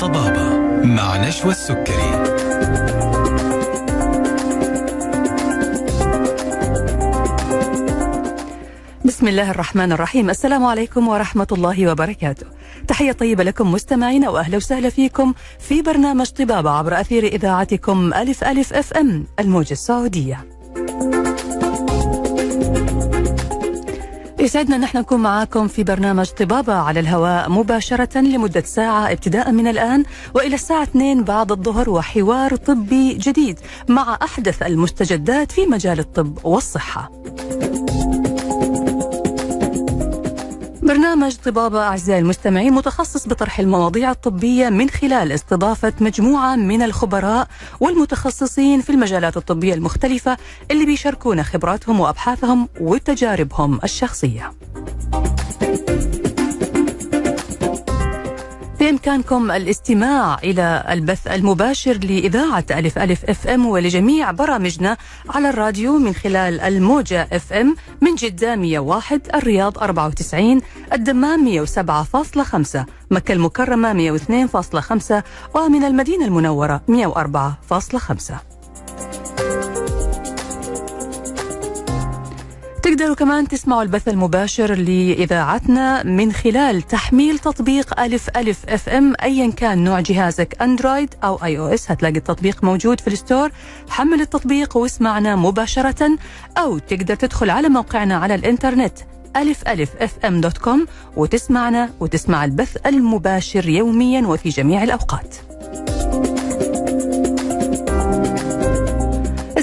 طبابة مع نشوى السكري. بسم الله الرحمن الرحيم. السلام عليكم ورحمة الله وبركاته. تحية طيبة لكم مستمعينا وأهلا وسهلا فيكم في برنامج طبابة عبر أثير إذاعتكم ألف ألف أف أم الموجة السعودية. يسعدنا أن إحنا نكون معاكم في برنامج طبابة على الهواء مباشرة لمدة ساعة ابتداء من الآن وإلى الساعة 2 بعد الظهر وحوار طبي جديد مع أحدث المستجدات في مجال الطب والصحة. برنامج طبابة أعزائي المستمعين متخصص بطرح المواضيع الطبية من خلال استضافة مجموعة من الخبراء والمتخصصين في المجالات الطبية المختلفة اللي بيشاركونا خبراتهم وأبحاثهم وتجاربهم الشخصية. بإمكانكم الاستماع إلى البث المباشر لإذاعة ألف ألف FM ولجميع برامجنا على الراديو من خلال الموجة FM من جدة 101 الرياض 94 الدمام 107.5 مكة المكرمة 102.5 ومن المدينة المنورة 104.5 تقدروا كمان تسمعوا البث المباشر لإذاعتنا من خلال تحميل تطبيق ألف ألف FM أيا كان نوع جهازك Android أو iOS. هتلاقي التطبيق موجود في ال store. حمل التطبيق واسمعنا مباشرة أو تقدر تدخل على موقعنا على الإنترنت ألف ألف FM dot com وتسمعنا وتسمع البث المباشر يوميا وفي جميع الأوقات.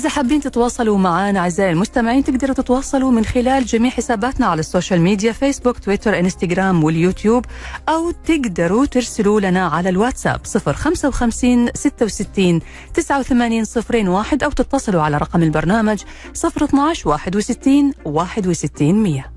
إذا حابين تتواصلوا معنا أعزائي المستمعين تقدروا تتواصلوا من خلال جميع حساباتنا على السوشيال ميديا فيسبوك تويتر إنستغرام واليوتيوب أو تقدروا ترسلوا لنا على الواتساب 055 66 89 01 أو تتصلوا على رقم البرنامج 012 61 61 100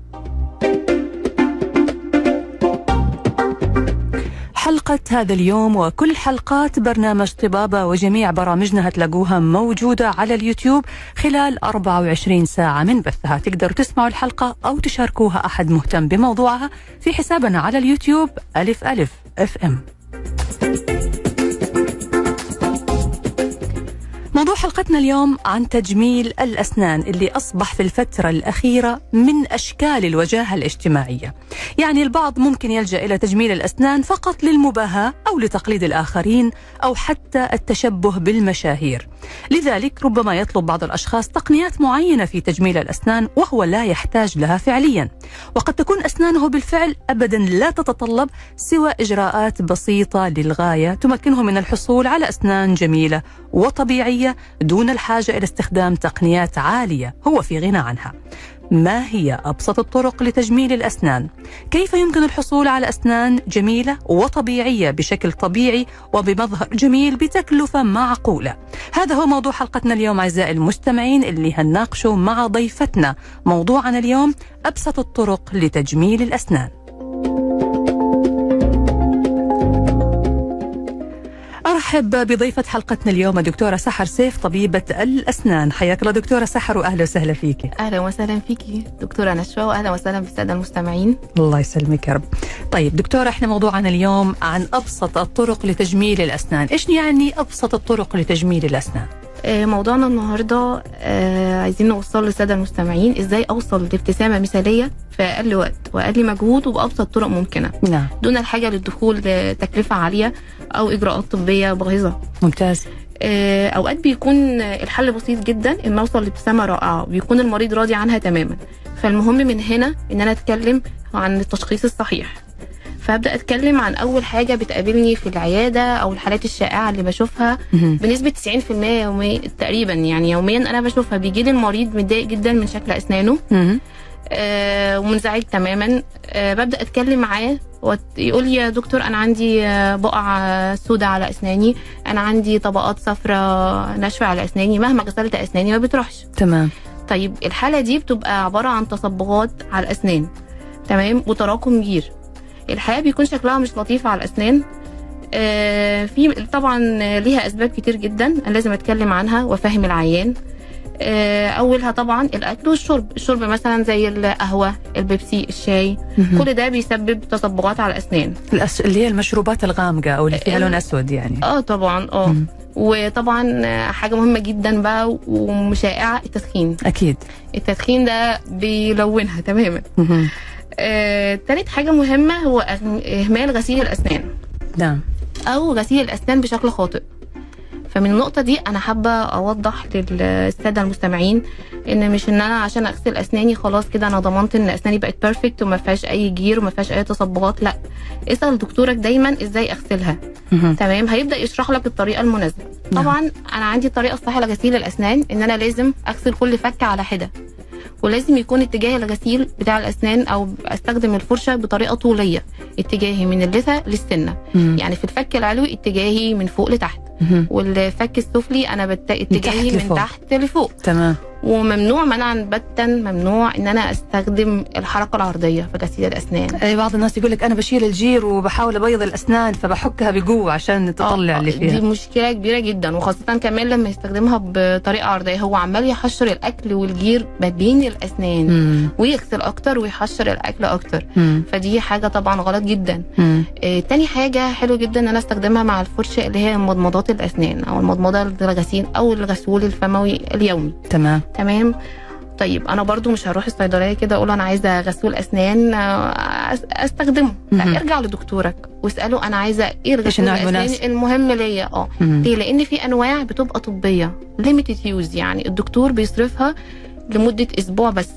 حلقة هذا اليوم وكل حلقات برنامج طبابة وجميع برامجنا هتلاقوها موجودة على اليوتيوب خلال 24 ساعة من بثها. تقدروا تسمعوا الحلقة أو تشاركوها أحد مهتم بموضوعها في حسابنا على اليوتيوب ألف ألف أف إم. موضوع حلقتنا اليوم عن تجميل الأسنان اللي أصبح في الفترة الأخيرة من أشكال الوجاهة الاجتماعية. يعني البعض ممكن يلجأ إلى تجميل الأسنان فقط للمباهاة أو لتقليد الآخرين أو حتى التشبه بالمشاهير. لذلك ربما يطلب بعض الأشخاص تقنيات معينة في تجميل الأسنان وهو لا يحتاج لها فعليا. وقد تكون أسنانه بالفعل أبدا لا تتطلب سوى إجراءات بسيطة للغاية تمكنه من الحصول على أسنان جميلة وطبيعية دون الحاجة إلى استخدام تقنيات عالية هو في غنى عنها ما هي أبسط الطرق لتجميل الأسنان؟ كيف يمكن الحصول على أسنان جميلة وطبيعية بشكل طبيعي وبمظهر جميل بتكلفة معقولة؟ هذا هو موضوع حلقتنا اليوم أعزائي المستمعين اللي هنناقشه مع ضيفتنا موضوعنا اليوم أبسط الطرق لتجميل الأسنان ارحب بضيفة حلقتنا اليوم الدكتورة سحر سيف طبيبة الأسنان. حياك الله دكتورة سحر واهلا وسهلا فيك أهلا وسهلا فيكي. دكتورة نشوى واهلا وسهلا بالساده المستمعين. الله يسلمك يا رب. طيب دكتورة إحنا موضوعنا اليوم عن أبسط الطرق لتجميل الأسنان. إيش يعني أبسط الطرق لتجميل الأسنان؟ آه، موضوعنا النهارده آه، عايزين نوصل للساده المستمعين إزاي أوصل لابتسامة مثالية في أقل وقت وأقل مجهود وبأبسط طرق ممكنة. نعم. دون الحاجة للدخول لتكلفة عالية أو إجراءات طبية باهظة. ممتاز. آه، أوقات بيكون الحل بسيط جدا إن أوصل لابتسامة رائعة ويكون المريض راضي عنها تماما. فالمهم من هنا إن أنا أتكلم عن التشخيص الصحيح. فابدأ أتكلم عن أول حاجة بتقابلني في العيادة أو الحالات الشائعة اللي بشوفها. بنسبة 90% يوميا تقريبا يعني يوميا أنا بشوفها بيجي لي المريض متضايق جدا من شكل أسنانه. آه ومنزعج تماما. آه ببدأ أتكلم معاه ويقول لي يا دكتور أنا عندي آه، بقع سوداء على أسناني أنا عندي طبقات صفراء ناشفة على أسناني مهما غسلت أسناني ما بتروحش. تمام. طيب الحالة دي بتبقى عبارة عن تصبغات على الأسنان تمام وتراكم جير. الحقيقة بيكون شكلها مش لطيف على الأسنان. آه في طبعا ليها أسباب كتير جدا أنا لازم أتكلم عنها وأفهم العيان. آه، أولها طبعا الأكل والشرب الشرب مثلا زي القهوة البيبسي الشاي. كل ده بيسبب تصبغات على الأسنان. الأس... اللي هي المشروبات الغامقة أو اللي فيها ال- لون أسود يعني. آه طبعا آه. مم. وطبعا آه، حاجة مهمة جدا بقى ومشائعة التدخين. أكيد. التدخين ده بيلونها تماما. آه، تالت حاجة مهمة هو إهمال غسيل الأسنان. نعم. أو غسيل الأسنان بشكل خاطئ. فمن النقطة دي أنا حابة أوضح للسادة المستمعين إن مش إن أنا عشان أغسل أسناني خلاص كده أنا ضمنت إن أسناني بقت perfect وما فيهاش أي جير وما فيهاش أي تصبغات. لأ اسأل دكتورك دايما إزاي أغسلها. تمام؟ هيبدأ يشرح لك الطريقة المناسبة. نعم. طبعا أنا عندي الطريقة الصحيحة لغسيل الأسنان إن أنا لازم أغسل كل فك على حدة. ولازم يكون اتجاه الغسيل بتاع الأسنان أو أستخدم الفرشة بطريقة طولية اتجاهي من اللثة للسنة مهم. يعني في الفك العلوي اتجاهي من فوق لتحت. والفك السفلي أنا بت... اتجاهي من. تحت لفوق تمام وممنوع منعا باتا ممنوع إن أنا أستخدم الحركة العرضية في غسيل الأسنان أي بعض الناس يقول لك أنا بشيل الجير وبحاول أبيض الأسنان فبحكها بقوة عشان تطلع آه، اللي دي فيها مشكلة كبيرة جدا وخاصة كمان لما يستخدمها بطريقة عرضية هو عمال يحشر الأكل والجير ما بين الأسنان مم. ويغسل أكتر ويحشر الأكل أكتر مم. فدي حاجة طبعا غلط جدا مم. آه، تاني حاجة حلو جدا إن أنا أستخدمها مع الفرشة اللي هي مضمضات الاسنان أو المضمضة للغسيل أو الغسول الفموي اليومي. تمام. تمام؟ طيب أنا برضو مش هروح الصيدلية كده أقول أنا عايزة غسول أسنان آه، أستخدمه. لا ارجع لدكتورك واسأله أنا عايزة إيه النوع الاسنان؟ المهم ليا؟ آه. ليه؟ لأن في أنواع بتبقى طبية limited use يعني الدكتور بيصرفها لمدة أسبوع بس.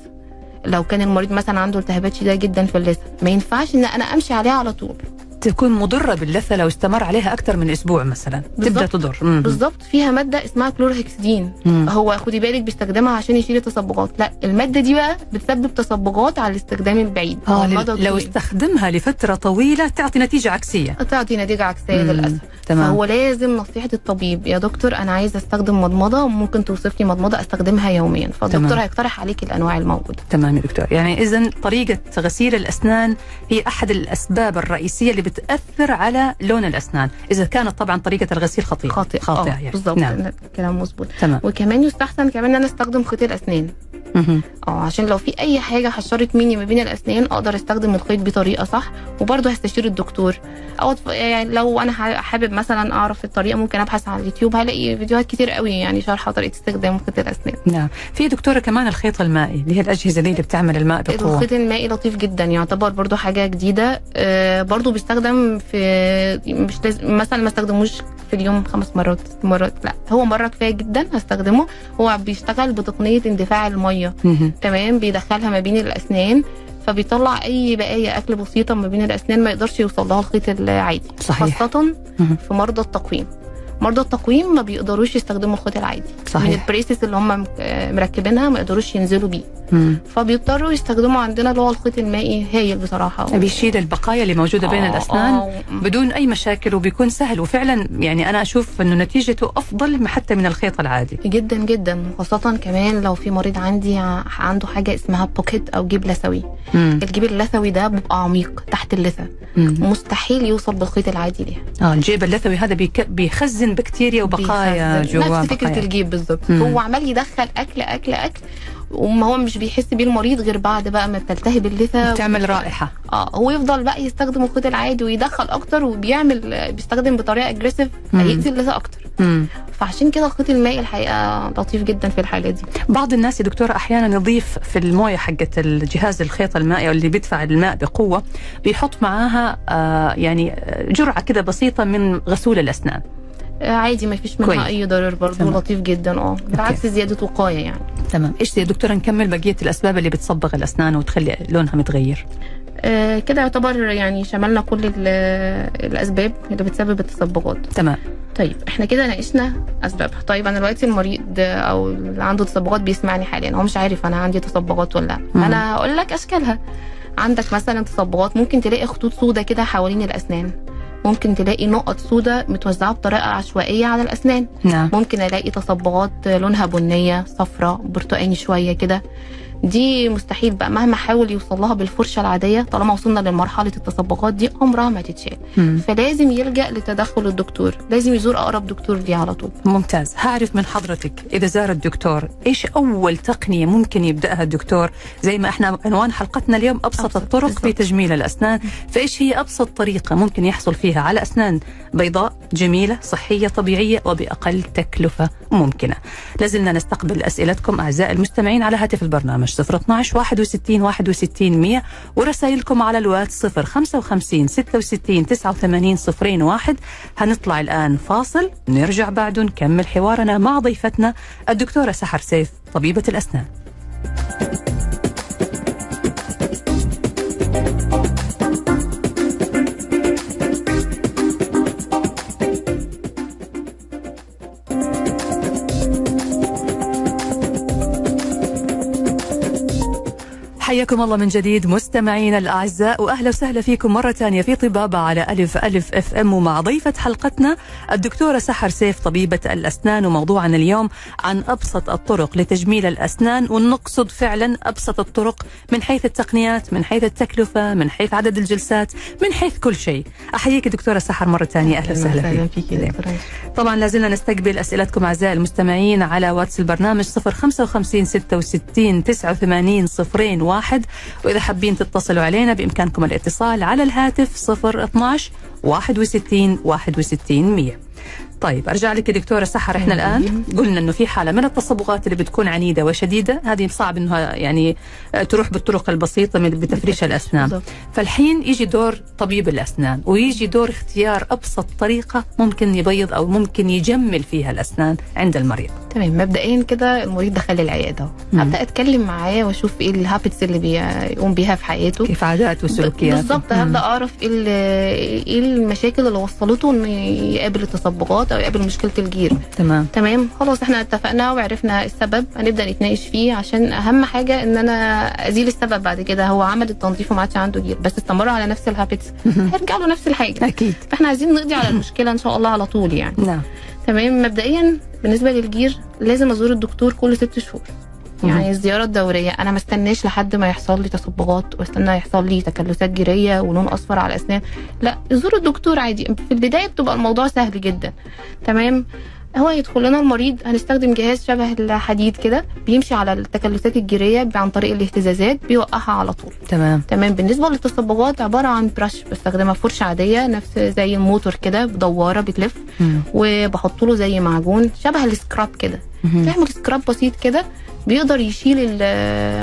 لو كان المريض مثلا عنده التهابات شديدة جدا في اللثة ما ينفعش إن أنا أمشي عليها على طول. تكون مضرة باللثة لو استمر عليها أكثر من أسبوع مثلا تبدأ. تضر. بالظبط فيها مادة اسمها كلورهكسدين مم. هو خدي بالك بيستخدمها عشان يشيل التصبغات لا المادة دي بقى بتسبب تصبغات على الاستخدام البعيد آه لل- لو. استخدمها لفترة طويلة تعطي نتيجة عكسية تعطي نتيجة عكسية مم. للأسف تمام فهو لازم نصيحة الطبيب يا دكتور أنا عايزة أستخدم مضمضة وممكن توصف لي مضمضة أستخدمها يوميا فالدكتور تمام. هيقترح عليك الأنواع الموجودة تمام يا دكتور يعني اذا طريقة غسيل الأسنان هي أحد الأسباب الرئيسية اللي بتاثر على لون الأسنان. إذا كانت طبعا طريقة الغسيل خطيئه خاطئ خاطئة آه، يعني. بالظبط نعم. كلام مظبوط. وكمان يستحسن كمان أن أنا أستخدم خيط الاسنان. آه عشان لو في أي حاجة حشرت مني ما بين الأسنان أقدر أستخدم الخيط بطريقة صح وبرضه هستشير الدكتور. أو يعني لو أنا حابب مثلا أعرف الطريقة ممكن أبحث على اليوتيوب هلاقي فيديوهات كتير قوي يعني شارحه طريقه استخدام خيط الأسنان. نعم. في دكتورة كمان الخيط المائي اللي هي الأجهزة دي اللي بتعمل الماء بقوة. الخيط المائي لطيف جدا يعتبر برضو حاجة جديدة. آه برضو بيستخدم في مش لازم مثلا ما استخدموش في اليوم خمس مرات ست مرات لا هو مرة كفاية جدا هستخدمه هو بيشتغل بتقنية اندفاع المية. تمام بيدخلها ما بين الأسنان فبيطلع أي بقايا أكل بسيطة ما بين الأسنان ما يقدرش يوصل لها الخيط العادي صحيح خاصة. في مرضى التقويم مرضى التقويم ما بيقدروش يستخدموا الخيط العادي. من صحيح البريسس اللي هم مركبينها ما يقدروش ينزلوا بيه. فبيضطروا يستخدموا عندنا اللي هو الخيط المائي هايل بصراحة. بيشيل البقايا اللي موجودة بين آه، الأسنان آه، بدون أي مشاكل وبيكون سهل. وفعلا يعني أنا أشوف إنه نتيجته أفضل حتى من الخيط العادي. جدا جدا. خاصة كمان لو في مريض عندي عنده حاجة اسمها pocket أو جيب لثوي. الجيب اللثوي ده بيبقى عميق تحت اللثة. مم. مستحيل يوصل بالخيط العادي ليها. آه الجيب اللثوي هذا بيك... بكتيريا وبقايا. جوا نفس بقايا. الجيب بالظبط. هو عمال يدخل أكل أكل أكل وما هو مش بيحس بيه المريض غير بعد بقى ما بتلتهب اللثة بتعمل رائحة آه هو يفضل بقى يستخدم الخيط العادي ويدخل أكتر وبيعمل بيستخدم بطريقة aggressive. هيأذي اللثة أكتر مم. فعشان كده الخيط المائي الحقيقة لطيف جدا في الحالة دي بعض الناس يا دكتورة أحيانا يضيف في الموية حقت الجهاز الخيط المائي اللي بيدفع الماء بقوة بيحط معاها آه يعني جرعة كده بسيطة من غسول الأسنان آه، عادي ما فيش منها كويس. أي ضرر برضه. لطيف جدا. آه بالعكس زيادة وقاية يعني. تمام. إيش يا دكتورة نكمل بقية الأسباب اللي بتصبغ الأسنان وتخلي لونها متغير. آه كده يعتبر يعني شملنا كل ال- الأسباب اللي بتسبب التصبغات. تمام. طيب إحنا كده ناقشنا أسبابها. طيب أنا دلوقتي المريض أو اللي عنده تصبغات بيسمعني حاليا. هو مش عارف أنا عندي تصبغات ولا لأ. مم. فانا هقول لك أشكالها. عندك مثلا تصبغات ممكن تلاقي خطوط سودة كده حوالين الأسنان. ممكن تلاقي نقط سودة متوزعة بطريقة عشوائية على الأسنان. نعم. ممكن ألاقي تصبغات لونها بنية صفراء برتقاني شوية كده. دي مستحيل بقى مهما حاول يوصل لها بالفرشة العادية طالما وصلنا لمرحلة التصبغات دي عمرها ما تتشال. فلازم يلجأ لتدخل الدكتور لازم يزور أقرب دكتور ليه على طول. ممتاز. هعرف من حضرتك إذا زار الدكتور إيش أول تقنية ممكن يبدأها الدكتور؟ زي ما إحنا عنوان حلقتنا اليوم أبسط, أبسط، الطرق في. تجميل الأسنان. فإيش هي أبسط طريقة ممكن يحصل فيها على أسنان بيضاء جميلة صحية طبيعية وبأقل تكلفة ممكنة؟ لازلنا نستقبل أسئلتكم أعزائي المستمعين على هاتف البرنامج. 012 61 61 100 ورسائلكم على الواتس 055 66 89 01 هنطلع الآن فاصل نرجع بعده نكمل حوارنا مع ضيفتنا الدكتورة سحر سيف طبيبة الأسنان. حياكم الله من جديد مستمعينا الأعزاء وأهلا وسهلا فيكم مرة ثانية في طبابة على ألف ألف FM ومع ضيفة حلقتنا الدكتورة سحر سيف طبيبة الأسنان وموضوعنا اليوم عن أبسط الطرق لتجميل الأسنان ونقصد فعلا أبسط الطرق من حيث التقنيات من حيث التكلفة من حيث عدد الجلسات من حيث كل شيء. أحييك دكتورة سحر مرة ثانية أهلا وسهلا فيك. فيك. طبعا لازلنا نستقبل أسئلتكم أعزائي المستمعين على واتس البرنامج 055 66 89 01 وإذا حابين تتصلوا علينا بإمكانكم الاتصال على الهاتف 012 61 61 100 طيب أرجع لك يا دكتورة سحر إحنا الآن قلنا إنه في حالة من التصبغات اللي بتكون عنيدة وشديدة هذه صعب إنها يعني آه، تروح بالطرق البسيطة من بتفريش الأسنان. فالحين يجي دور طبيب الأسنان ويجي دور اختيار أبسط طريقة ممكن يبيض أو ممكن يجمل فيها الأسنان عند المريض. تمام. مبدئيا كده المريض دخل العيادة. مم. هبدأ أتكلم معاه وأشوف إيه ال habits اللي بيقوم بيها في حياته. كيف عادات وسلوكيات بالظبط هبدأ أعرف ال- إيه المشاكل اللي وصلته إنه يقابل التصبغات. أو يقابل مشكلة الجير. تمام. تمام؟ خلاص إحنا اتفقنا وعرفنا السبب. هنبدأ نتناقش فيه عشان أهم حاجة إن أنا أزيل السبب بعد كده. هو عمل التنظيف وما عادش عنده جير بس استمر على نفس ال habits. هيرجع له نفس الحاجة. أكيد. فإحنا عايزين نقضي على المشكلة إن شاء الله على طول يعني. نعم. تمام؟ مبدئيا بالنسبة للجير لازم أزور الدكتور كل ست شهور. يعني الزيارة الدورية أنا ما استناش لحد ما يحصل لي تصبغات واستنى يحصل لي تكلسات جيرية ولون أصفر على الاسنان لا زور الدكتور عادي. في البداية بتبقى الموضوع سهل جدا. تمام؟ هو يدخل لنا المريض هنستخدم جهاز شبه الحديد كده بيمشي على التكلسات الجيرية عن طريق الاهتزازات بيوقعها على طول. تمام. تمام؟ بالنسبة للتصبغات عبارة عن برش بستخدمها فرشة عادية نفس زي الموتور كده بدواره بتلف. وبحط له زي معجون شبه السكراب كده. تعمل سكراب بسيط كده. بيقدر يشيل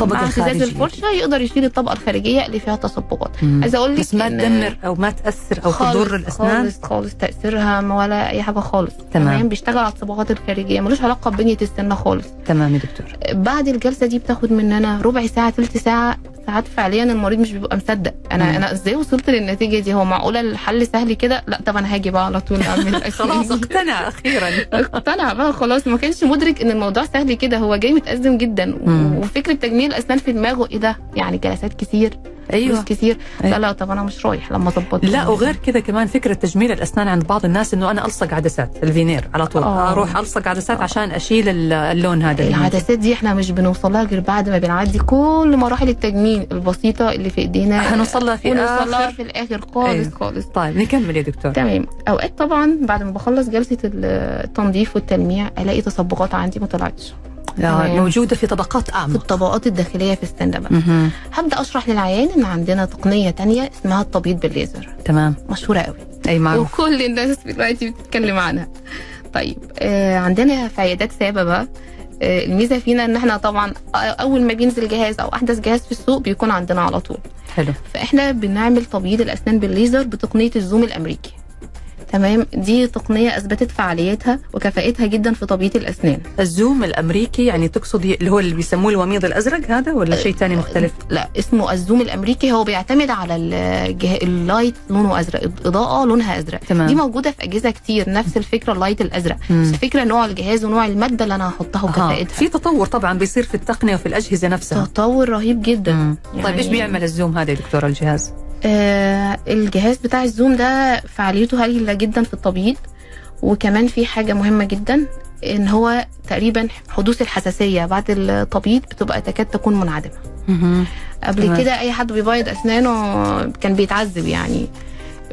مع اهتزاز. الفرشة يقدر يشيل الطبقة الخارجية اللي فيها تصبغات. عايزة أقول لك بس ما تدمر أو ما تأثر أو تضر الأسنان خالص خالص تاثيرها ولا أي حاجة خالص تمام. بيشتغل على الصبغات الخارجية ملوش علاقة ببنية السنة خالص تمام يا دكتور بعد الجلسة دي بتاخد مننا ربع ساعة ثلث ساعة ساعات فعليا المريض مش بيبقى مصدق. أنا مم. أنا إزاي وصلت للنتيجة دي؟ هو معقوله الحل سهل كده؟ لا طب أنا هاجي بقى على طول أعمل خلاص اقتنع أخيرا. اقتنع بقى خلاص. ما كانش مدرك إن الموضوع سهل كده. هو جاي متأزم جدا. مم. وفكره تجميل الاسنان في دماغه. إيه ده؟ يعني جلسات كتير. فلوس أيوه كتير أيوة. لا لا طب أنا مش رايح لما أظبط لا وغير كذا كمان فكرة تجميل الأسنان عند بعض الناس إنه أنا ألصق عدسات الفينير على طول آه. أروح ألصق عدسات عشان أشيل ال- اللون هذا موجود. العدسات دي إحنا مش بنوصلها غير بعد ما بنعدي كل مراحل التجميل البسيطة اللي في إيدينا هنوصل لها في ونوصل لها آخر في الآخر خالص أيوة. خالص طيب نكمل يا دكتور تمام أوقات طبعا بعد ما بخلص جلسة التنظيف والتلميع ألاقي تصبغات عندي ما طلعتش آه،. موجودة في طبقات في اعمق الطبقات الداخلية في السن بقى. هبدأ أشرح للعيان إن عندنا تقنية تانية اسمها التبييض بالليزر. تمام. مشهورة قوي. أي معروف. وكل الناس دلوقتي بتتكلم عنها. طيب آه عندنا في عيادات سابة بقى. آه الميزة فينا إن إحنا طبعا أول ما بينزل جهاز أو أحدث جهاز في السوق بيكون عندنا على طول. حلو. فإحنا بنعمل تبييض الأسنان بالليزر بتقنية ال Zoom الأمريكي. تمام دي تقنية أثبتت فعاليتها وكفاءتها جدا في تبييض الأسنان ال Zoom الأمريكي يعني تقصد اللي هو اللي بيسموه الوميض الازرق هذا ولا شيء ثاني مختلف؟ لا اسمه ال Zoom الأمريكي هو بيعتمد على الجه... ال light لونه أزرق الاضاءه لونها أزرق تمام. دي موجودة في أجهزة كتير نفس الفكرة ال light الأزرق مم. بس الفكرة نوع الجهاز ونوع المادة اللي أنا هحطها. وكفاءتها في تطور طبعا بيصير في التقنية وفي الأجهزة نفسها تطور رهيب جدا مم. يعني- طيب إيش بيعمل الزوم هذا يا دكتور الجهاز؟ آه الجهاز بتاع الزوم ده فعاليته هايلة جدا في التبييض وكمان في حاجة مهمة جدا إن هو تقريبا حدوث الحساسية بعد التبييض بتبقى تكاد تكون منعدمة. قبل. كده أي حد بيبيض أسنانه كان بيتعذب يعني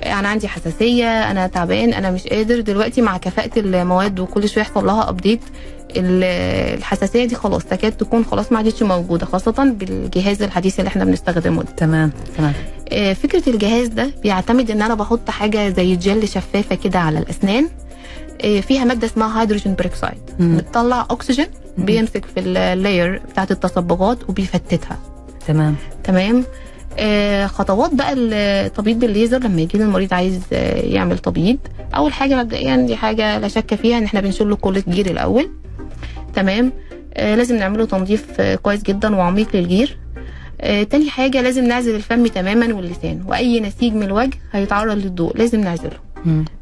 أنا عندي حساسية أنا تعبان أنا مش قادر. دلوقتي مع كفاءة المواد وكل شوية يحصل لها ابديت الحساسية دي خلاص تكاد تكون خلاص ما عادتش موجودة خاصة بالجهاز الحديث اللي إحنا بنستخدمه ده. تمام تمام. آه، فكرة الجهاز ده بيعتمد إن أنا بحط حاجة زي جل شفافة كده على الأسنان. آه، فيها مادة اسمها hydrogen peroxide. بتطلع اكسجين. بيمسك في ال layer بتاعت التصبغات وبيفتتها. تمام. تمام؟ خطوات بقى التبييض بالليزر لما يجي المريض عايز آه يعمل تبييض. أول حاجة مبدئيا دي حاجة لا شك فيها إن إحنا بنشيل له كل الجير الأول. تمام. آه لازم نعمله تنظيف آه كويس جدا وعميق للجير. آه تاني حاجة لازم نعزل الفم تماما واللسان. وأي نسيج من الوجه هيتعرض للضوء لازم نعزله.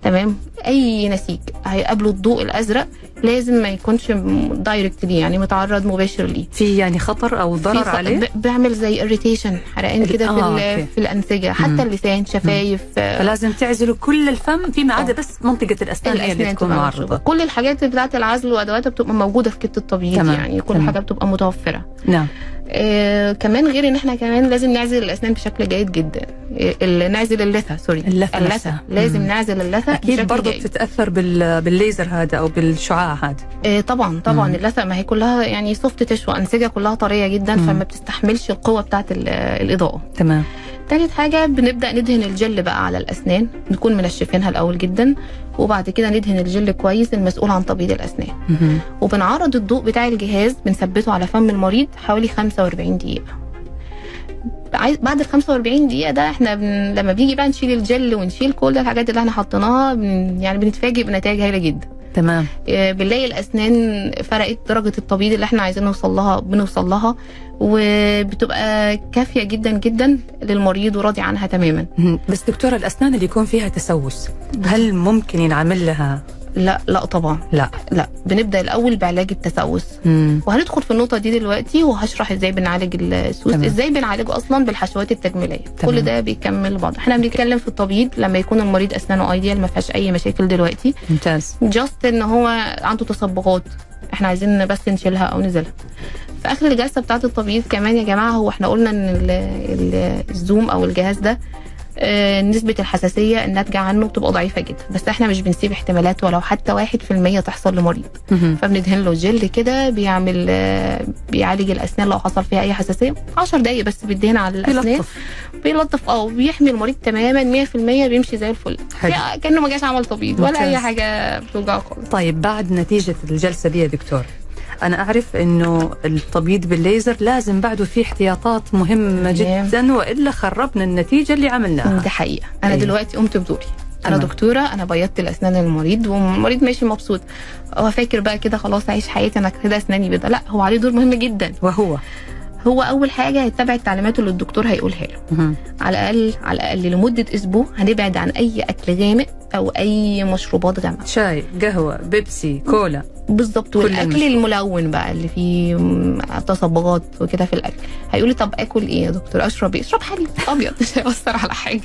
تمام. أي نسيج هيقابله الضوء الأزرق لازم ما يكونش direct ليه يعني متعرض مباشر ليه في يعني خطر أو ضرر عليه بعمل زي irritation حرقان كده في, آه،. في الأنسجة حتى مم. اللسان شفايف آه، فلازم تعزلوا كل الفم فيما عدا آه. بس منطقة الأسنان هي اللي تكون معرضة. كل الحاجات بتاعة العزل وأدواتها بتبقى موجودة في kit التبييض يعني كل تمام. حاجة بتبقى متوفرة نعم آه كمان غير إن إحنا كمان لازم نعزل الأسنان بشكل جيد جدا آه، ال- نعزل اللثة sorry اللثة اللثة نفسها. لازم مم. نعزل اللثة أكيد برضه. بتتأثر بال... بالليزر هذا أو بالشعاع هذا آه طبعا طبعا. مم. اللثه ما هي كلها يعني soft tissue أنسجة كلها طرية جدا مم. فما بتستحملش القوة بتاعه ال- الإضاءة. تمام. تالت حاجة بنبدأ ندهن الجل بقى على الأسنان. نكون منشفينها الأول جدا وبعد كده ندهن الجل كويس المسؤول عن تبييض الأسنان. وبنعرض الضوء بتاع الجهاز بنثبته على فم المريض حوالي 45 دقيقة. بعد ال 45 دقيقة ده إحنا بن... لما بنيجي بقى نشيل الجل ونشيل كل الحاجات اللي إحنا حطيناها بن... يعني بنتفاجئ بنتائج هايلة جدا. تمام آه، بنلاقي الأسنان فرقت درجة التبييض اللي إحنا عايزين نوصل لها بنوصل لها وبتبقى كافية جدا جدا للمريض وراضي عنها تماما. بس دكتورة الأسنان اللي يكون فيها تسوس هل ممكن ينعمل لها لا لا طبعا. لا. لا بنبدأ الأول بعلاج التسوس. مم. وهندخل في النقطة دي دلوقتي وهشرح إزاي بنعالج السوس تمام. إزاي بنعالجه أصلا بالحشوات التجميلية. تمام. كل ده بيكمل بعض. إحنا بنتكلم في التبييض لما يكون المريض أسنانه ايديال ما فيهاش أي مشاكل دلوقتي. ممتاز. جاست إن هو عنده تصبغات. إحنا عايزين بس نشيلها أو نزيلها. في آخر الجلسة بتاعة التبييض كمان يا جماعة هو إحنا قلنا إن ال- ال- الزوم أو الجهاز ده نسبة الحساسية الناتجة عنه بتبقى ضعيفة جدا. بس إحنا مش بنسيب احتمالات ولو حتى واحد في المية تحصل لمريض. فبندهن له جل كده بيعمل آه، بيعالج الأسنان لو حصل فيها أي حساسية. 10 دقايق بس بيدهن على الأسنان. يلطف بيلطف آه وبيحمي المريض تماما 100% بيمشي زي الفل. كأنه ما جاش عمل تبييض ولا أي. حاجة بتوجعه خالص. طيب بعد نتيجة الجلسة دي يا دكتور أنا أعرف إنه التبييض بالليزر لازم بعده في احتياطات مهمة تمام. جدا وإلا خربنا النتيجة اللي عملناها. دي حقيقة. أنا أيوة. دلوقتي قمت بدوري. أنا تمام. دكتورة أنا بيضت الأسنان المريض والمريض ماشي مبسوط. هو فاكر بقى كده خلاص عايش حياتي أنا كده أسناني بيضاء لا هو عليه دور مهم جدا. وهو؟ هو أول حاجة هيتبع التعليمات اللي الدكتور هيقولها له. على الأقل على الأقل لمدة أسبوع هنبعد عن أي أكل غامق أو أي مشروبات غامقة. شاي قهوة بيبسي كولا. بالظبط كل والأكل. الملون بقى اللي فيه تصبغات وكده في الأكل. هيقولي طب آكل إيه يا دكتور؟ أشرب إيه؟ أشرب حليب. أبيض. مش هيأثر على حاجة.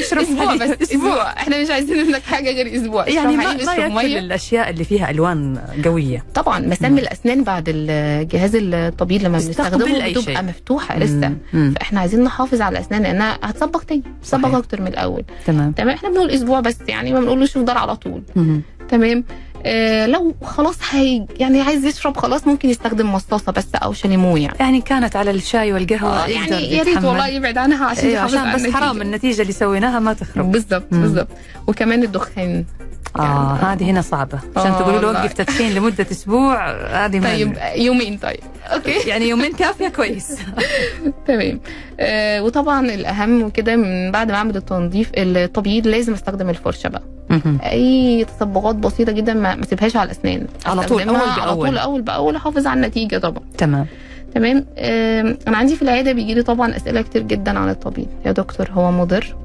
نشرب أسبوع. بس أسبوع. إحنا مش عايزين منك حاجة غير أسبوع. يعني ما, ما ياكل مية. الأشياء اللي فيها ألوان قوية. طبعا مسام الأسنان بعد الجهاز التبييض لما بنستخدمه بتبقى. مفتوحة لسه. مم. مم. فإحنا عايزين نحافظ على الأسنان لأنها هتصبغ تاني. تصبغ أكتر من الأول. تمام. تمام إحنا بنقول أسبوع بس يعني ما بنقولوش يفضل على طول. مهم. تمام. آه لو خلاص هي يعني عايز يشرب خلاص ممكن يستخدم مصاصة بس أو شاليمو يعني. يعني كانت على الشاي والقهوة آه يعني يا ريت. والله يبعد عنها عشان يحافظ عشان بس النتيجة. حرام النتيجة اللي سويناها ما تخرب. بالظبط مم. بالظبط وكمان الدخان. آه هذه هنا صعبة. عشان آه تقولوا له. وقف تدخين لمدة أسبوع هذه ما طيب يومين طيب. أوكي. يعني يومين كافية كويس. تمام. آه وطبعا الأهم وكده من بعد ما أعمل التنظيف التبييض لازم أستخدم الفرشة بقى. أي تصبغات بسيطة جدا ما اسيبهاش على الأسنان. على طول، أستخدمها أول على. طول أول بأول أحافظ على النتيجة طبعا. تمام. تمام؟ أنا عندي في العيادة بيجي لي طبعا أسئلة كتير جدا عن التبييض يا دكتور هو مضر؟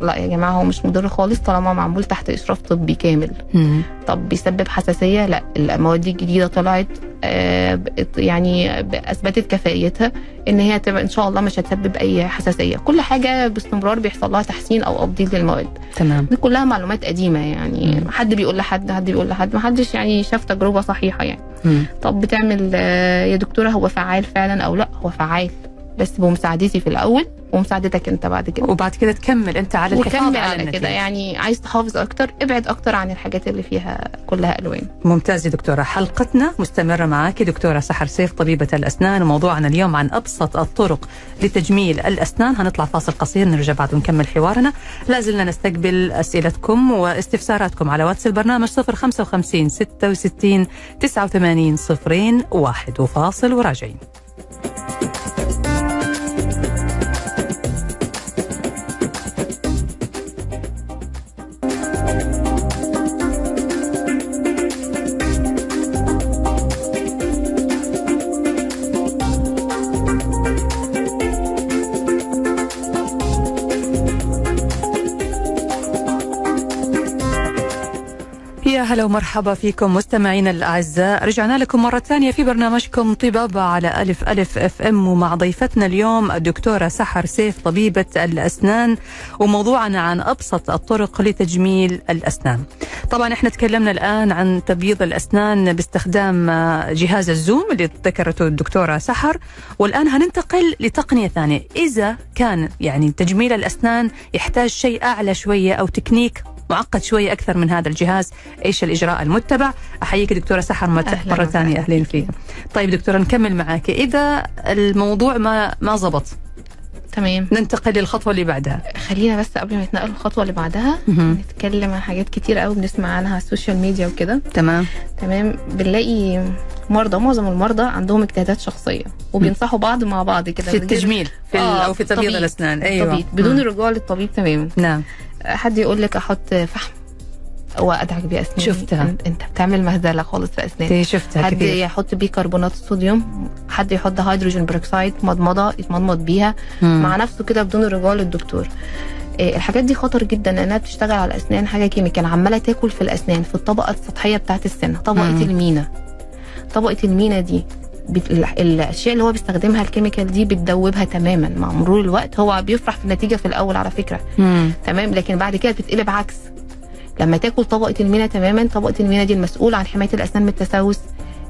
لا يا جماعة هو مش مضر خالص طالما معمول تحت إشراف طبي كامل. مم. طب بيسبب حساسية؟ لا. المواد الجديدة طلعت يعني ب- أثبتت كفاءيتها إن هي تبقى إن شاء الله مش هتسبب أي حساسية. كل حاجة باستمرار بيحصل لها تحسين أو ابديل للمواد. تمام. دي كلها معلومات قديمة يعني. مم. حد بيقول لحد حد بيقول لحد. ما حدش يعني شاف تجربة صحيحة يعني. مم. طب بتعمل آه، يا دكتورة هو فعال فعلا أو لأ؟ هو فعال. بس بمساعدتي في الأول ومساعدتك أنت بعد كده. وبعد كده تكمل أنت على الحفاظ على. كده. يعني عايز تحافظ أكتر ابعد أكتر عن الحاجات اللي فيها كلها ألوان. ممتاز يا دكتورة. حلقتنا مستمرة معك دكتورة سحر سيف طبيبة الأسنان وموضوعنا اليوم عن أبسط الطرق لتجميل الأسنان. هنطلع فاصل قصير نرجع بعد ونكمل حوارنا. لازلنا نستقبل أسئلتكم واستفساراتكم على واتس البرنامج 055 66 89 صفرين واحد وفاصل وراجعين. هلا ومرحبا فيكم مستمعينا الأعزاء، رجعنا لكم مرة ثانية في برنامجكم طبابة على ألف ألف FM ومع ضيفتنا اليوم الدكتورة سحر سيف طبيبة الأسنان وموضوعنا عن أبسط الطرق لتجميل الأسنان. طبعا إحنا تكلمنا الآن عن تبييض الأسنان باستخدام جهاز ال Zoom اللي ذكرته الدكتورة سحر. والآن هننتقل لتقنية ثانية، إذا كان يعني تجميل الأسنان يحتاج شيء أعلى شوية أو تكنيك معقد شوية أكثر من هذا الجهاز. إيش الإجراء المتبع؟ أحييك دكتورة سحر ثانية وسهلاً. أهلين فيك. طيب دكتورة نكمل معك إذا الموضوع ما ما زبط تمام. ننتقل للخطوة اللي بعدها. خلينا بس قبل ما نتنقل الخطوة اللي بعدها. نتكلم عن حاجات كتير قوي بنسمع عنها على السوشيال ميديا وكده. تمام. تمام. بنلاقي مرضى معظم المرضى عندهم اجتهادات شخصية وبينصحوا بعض مع بعض كده. في التجميل في آه، أو في تبييض الأسنان. الطبيب. أيوة. الطبيب. بدون. الرجوع للطبيب تماما. نعم. حد يقول لك أحط فحم وادعك بيه أسناني؟ شفتها. انت بتعمل مهزلة خالص في اسناني دي شفتها حد كثير يحط بيكربونات الصوديوم حد يحط hydrogen peroxide مضمضة يتمضمض بيها. مم. مع نفسه كده بدون الرجوع للدكتور. إيه، الحاجات دي خطر جدا لأنها بتشتغل على الأسنان حاجة chemical. عمالة تاكل في الأسنان في الطبقة السطحية بتاعه السن طبقة مم. المينا. طبقة المينا دي الأشياء اللي هو بيستخدمها ال chemical دي بتدوبها تماما. مع مرور الوقت هو بيفرح في النتيجة في الأول على فكرة. مم. تمام؟ لكن بعد كده بتتقلب عكس. لما تاكل طبقة المينا تماما طبقة المينا دي المسؤول عن حماية الأسنان من التسوس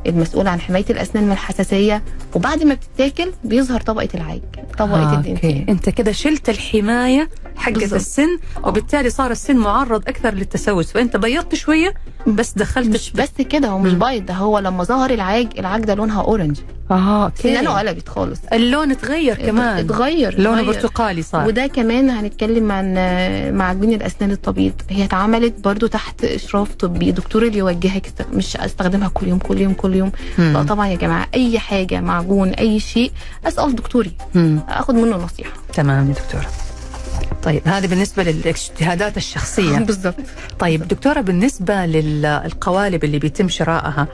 المسؤول عن حماية الأسنان من الحساسية وبعد ما بتتاكل بيظهر طبقة العاج طبقة آه، ال dentine. أنت كده شلت الحماية بالضبط. السن وبالتالي صار السن معرض أكثر للتسوس. فأنت بيضت شوية بس دخلت مش بس كده هو مش مم. بيض ده هو لما ظهر العاج العاج ده لونها orange آه okay. سنانه قلبت خالص. اللون تغير كمان. اتغير لونه اتغير. برتقالي صار. وده كمان هنتكلم عن معجون الأسنان الطبي هي اتعملت برضو تحت إشراف طبي. دكتور اللي يوجهك مش استخدمها كل يوم كل يوم كل يوم. لا طبعا يا جماعة أي حاجة معجون أي شيء أسأل دكتوري. مم. آخد منه نصيحة. تمام يا دكتورة. طيب هذه بالنسبة للاجتهادات الشخصية. بالظبط طيب دكتورة بالنسبة للقوالب اللي بيتم شرائها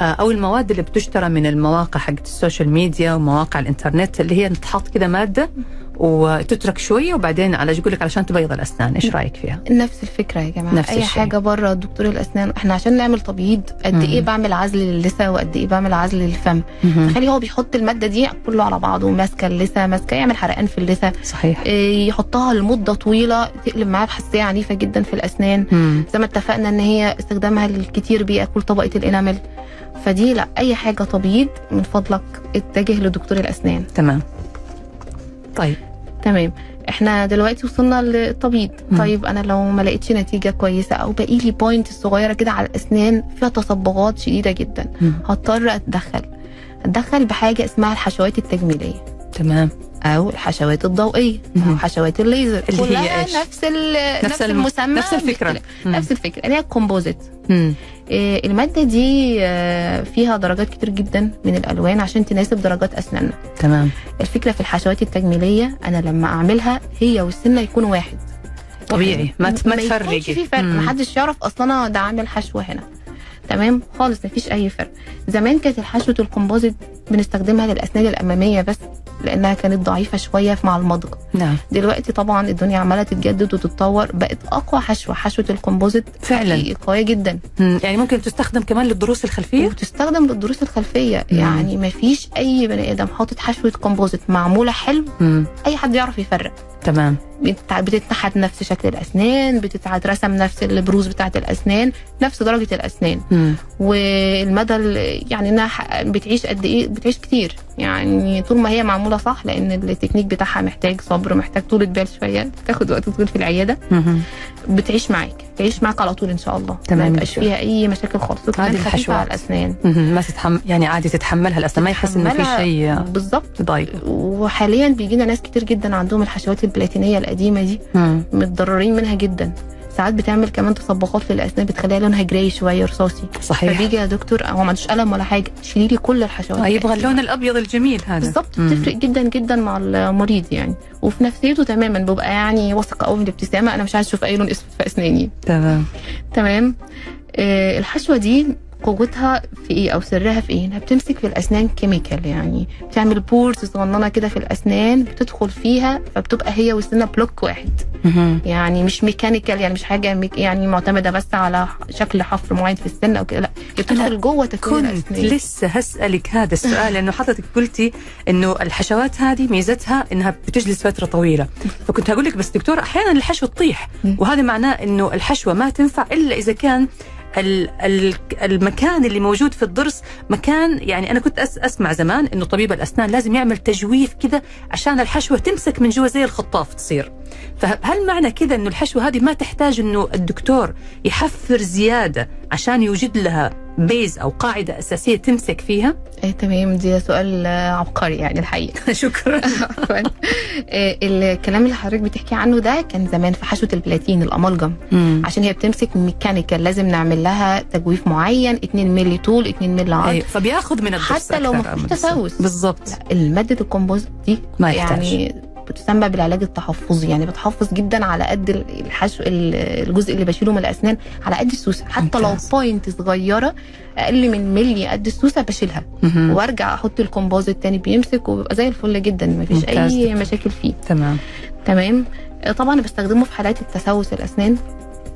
آه، أو المواد اللي بتشترى من المواقع حقت ال social media ومواقع الإنترنت اللي هي تحط كذا مادة وتترك شوية وبعدين على يقول لك علشان تبيض الأسنان إيش رأيك فيها؟ نفس الفكرة يا جماعة. نفس أي الشيء. حاجة بره دكتور الأسنان إحنا عشان نعمل تبييض قد مم. إيه بعمل عزل للثه وقد إيه بعمل عزل للفم؟ تخيلي هو بيحط المادة دي كله على بعضه ماسكة اللثة ماسكة يعمل حرقان في اللثة. صحيح. إيه، يحطها لمدة طويلة تقلب معاه بحساسية عنيفة جدا في الأسنان. مم. زي ما اتفقنا إن هي استخدامها الكتير بيأكل طبقة ال enamel فدي لا أي حاجة تبييض من فضلك اتجه لدكتور الأسنان. تمام. طيب. تمام. إحنا دلوقتي وصلنا للتبييض. مم. طيب أنا لو ما لقيتش نتيجة كويسة أو باقي لي point صغيرة كده على الأسنان فيها تصبغات شديدة جدا. مم. هضطر أتدخل. أتدخل بحاجة اسمها الحشوات التجميلية. تمام. أو الحشوات الضوئية. أو حشوات الليزر. اللي هي إيش؟ نفس نفس الم- المسمى. نفس الفكرة. بيختلف. مم. نفس الفكرة. اللي هي ال composite. إيه، المادة دي آه، فيها درجات كتير جدا من الألوان عشان تناسب درجات أسناننا. تمام. الفكرة في الحشوات التجميلية أنا لما أعملها هي والسن يكونوا واحد. طبيعي. ما ما ما في فرق. مم. محدش يعرف أصلا أنا ده عامل حشوة هنا. تمام؟ خالص مفيش أي فرق. زمان كانت الحشوة ال composite بنستخدمها للأسنان الأمامية بس لأنها كانت ضعيفة شوية مع المضغ نعم دلوقتي طبعا الدنيا عمالة تتجدد وتتطور بقت أقوى حشوة حشوة ال composite فعلاً. قوية جدا مم. يعني ممكن تستخدم كمان للضروس الخلفية وتستخدم للضروس الخلفية مم. يعني ما فيش أي بني آدم حاطط حشوة composite معمولة حلو مم. أي حد يعرف يفرق تمام بتتنحت نفس شكل الأسنان بتترسم نفس البروز بتاعه الأسنان نفس درجة الأسنان مم. والمدى ال- يعني إنها بتعيش قد إيه بتعيش كتير يعني طول ما هي معمولة صح لأن التكنيك بتاعها محتاج صبر محتاج طولة بال شوية بتاخد وقت طويل في العيادة. بتعيش معاك بتعيش معاك على طول إن شاء الله تمام ما يبقاش. فيها أي مشاكل خالص وكمان خفيفة الحشوات. على الأسنان. ما تتحمل يعني عادي تتحملها الأسنان ما يحس إنه في شيء بالظبط وحاليا بيجينا ناس كتير جدا عندهم الحشوات البلاتينية القديمة دي. متضررين منها جدا ساعات بتعمل كمان تصبغات للأسنان بتخليها لونها gray شوية رصاصي صحيح. فبيجي يا دكتور هو ما عندوش قلم ولا حاجة شيلي لي كل الحشوات آه، يبغى اللون الأبيض الجميل هذا. بالظبط. بتفرق جدا جدا مع المريض يعني. وفي نفسيته تماما ببقى يعني واثقة قوي من الابتسامة أنا مش عايز أشوف أي لون إسود في أسناني. تمام. تمام. آه الحشوة دي قوتها في إيه أو سرها في إيه؟ إنها بتمسك في الأسنان chemical يعني. بتعمل pores صغننة كده في الأسنان بتدخل فيها فبتبقى هي والسنة block واحد. يعني مش mechanical يعني مش حاجة mech يعني معتمدة بس على شكل حفر معين في السن أو كده لأ. هي بتدخل جوه تكوين كنت الأسنان. لسه هسألك هذا السؤال لأنه حضرتك قلتي إنه الحشوات هذه ميزتها إنها بتجلس فترة طويلة. فكنت هقول لك بس دكتور أحيانا الحشوة تطيح. وهذا معناه إنه الحشوة ما تنفع إلا إذا كان المكان اللي موجود في الضرس مكان يعني أنا كنت أسمع زمان إنه طبيب الأسنان لازم يعمل تجويف كده عشان الحشوة تمسك من جوا زي الخطاف تصير. فهل معنى كده إنه الحشوة هذه ما تحتاج إنه الدكتور يحفر زيادة عشان يوجد لها base أو قاعدة أساسية تمسك فيها آه تمام دي سؤال آه، عبقري يعني الحقيقة شكرا. آه، الكلام اللي حضرتك بتحكي عنه ده كان زمان في حشوة البلاتين ال amalgam عشان هي بتمسك mechanical لازم نعمل لها تجويف معين 2 مللي طول 2 مللي عرض أيوه فبياخذ من حتى لو ما فيش. تسوس. بالضبط لا المادة ال composite دي ما يحتاج. يعني بتسمى بالعلاج التحفظي يعني بتحفظ جدا على قد الحشو الجزء اللي بشيله من الأسنان على قد السوسة حتى لو. point صغيرة أقل من ملي قد السوسة بشيلها. وأرجع أحط ال composite تاني بيمسك وبيبقى زي الفل جدا مفيش ممتاز أي. مشاكل فيه تمام تمام آه، طبعا بستخدمه في حالات التسوس الأسنان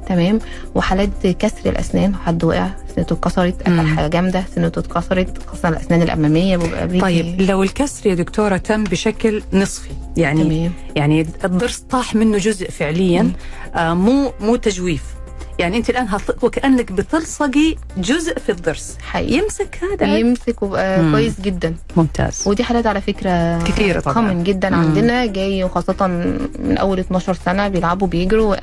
تمام؟ وحالات كسر الأسنان حد وقع سنته اتكسرت اكل. حاجة جامدة سنته اتكسرت خاصة الأسنان الأمامية بيبقى طيب لو الكسر يا دكتورة تم بشكل نصفي يعني تمام. يعني الضرس طاح منه جزء فعليا آه مو مو تجويف. يعني انت الآن هت- وكأنك بتلصقي جزء في الضرس. حقيقي. يمسك هذا. بيمسك وبقى مم. كويس جدا. ممتاز. ودي حالات على فكرة كثيرة طبعاً. كومن جدا مم. عندنا جاي وخاصة من أول 12 سنة بيلعبوا بيجروا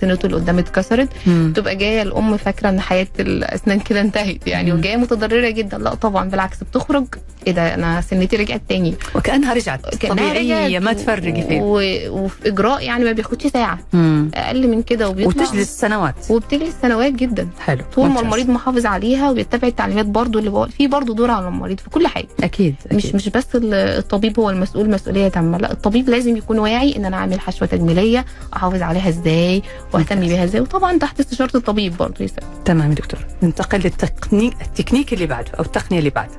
سنته اللي قدام اتكسرت. مم. بتبقى جاية الأم فاكرة إن حياة الأسنان كده انتهت يعني مم. وجاية متضررة جدا. لا طبعا بالعكس بتخرج. إيه ده؟ أنا سنتي رجعت تاني. وكأنها رجعت. كأنها طبيعيه ما تفرقي فيه و... وفي إجراء يعني ما بياخدش ساعة. مم. أقل من كده وبيطلع. وتجلس سنوات وبتجلس سنوات جدا حلو طول ما. المريض محافظ عليها وبيتبع التعليمات برضو اللي بقول في برضو دور على المريض في كل حاجة أكيد, أكيد. مش مش بس ال- الطبيب هو المسؤول مسؤولية تامة لا الطبيب لازم يكون واعي إن أنا أعمل حشوة تجميلية أحافظ عليها إزاي وأهتم. بيها إزاي وطبعا تحت استشارة الطبيب برضو يسأل. تمام يا دكتور ننتقل للتقنيك التكنيك اللي بعده أو التقنية اللي بعده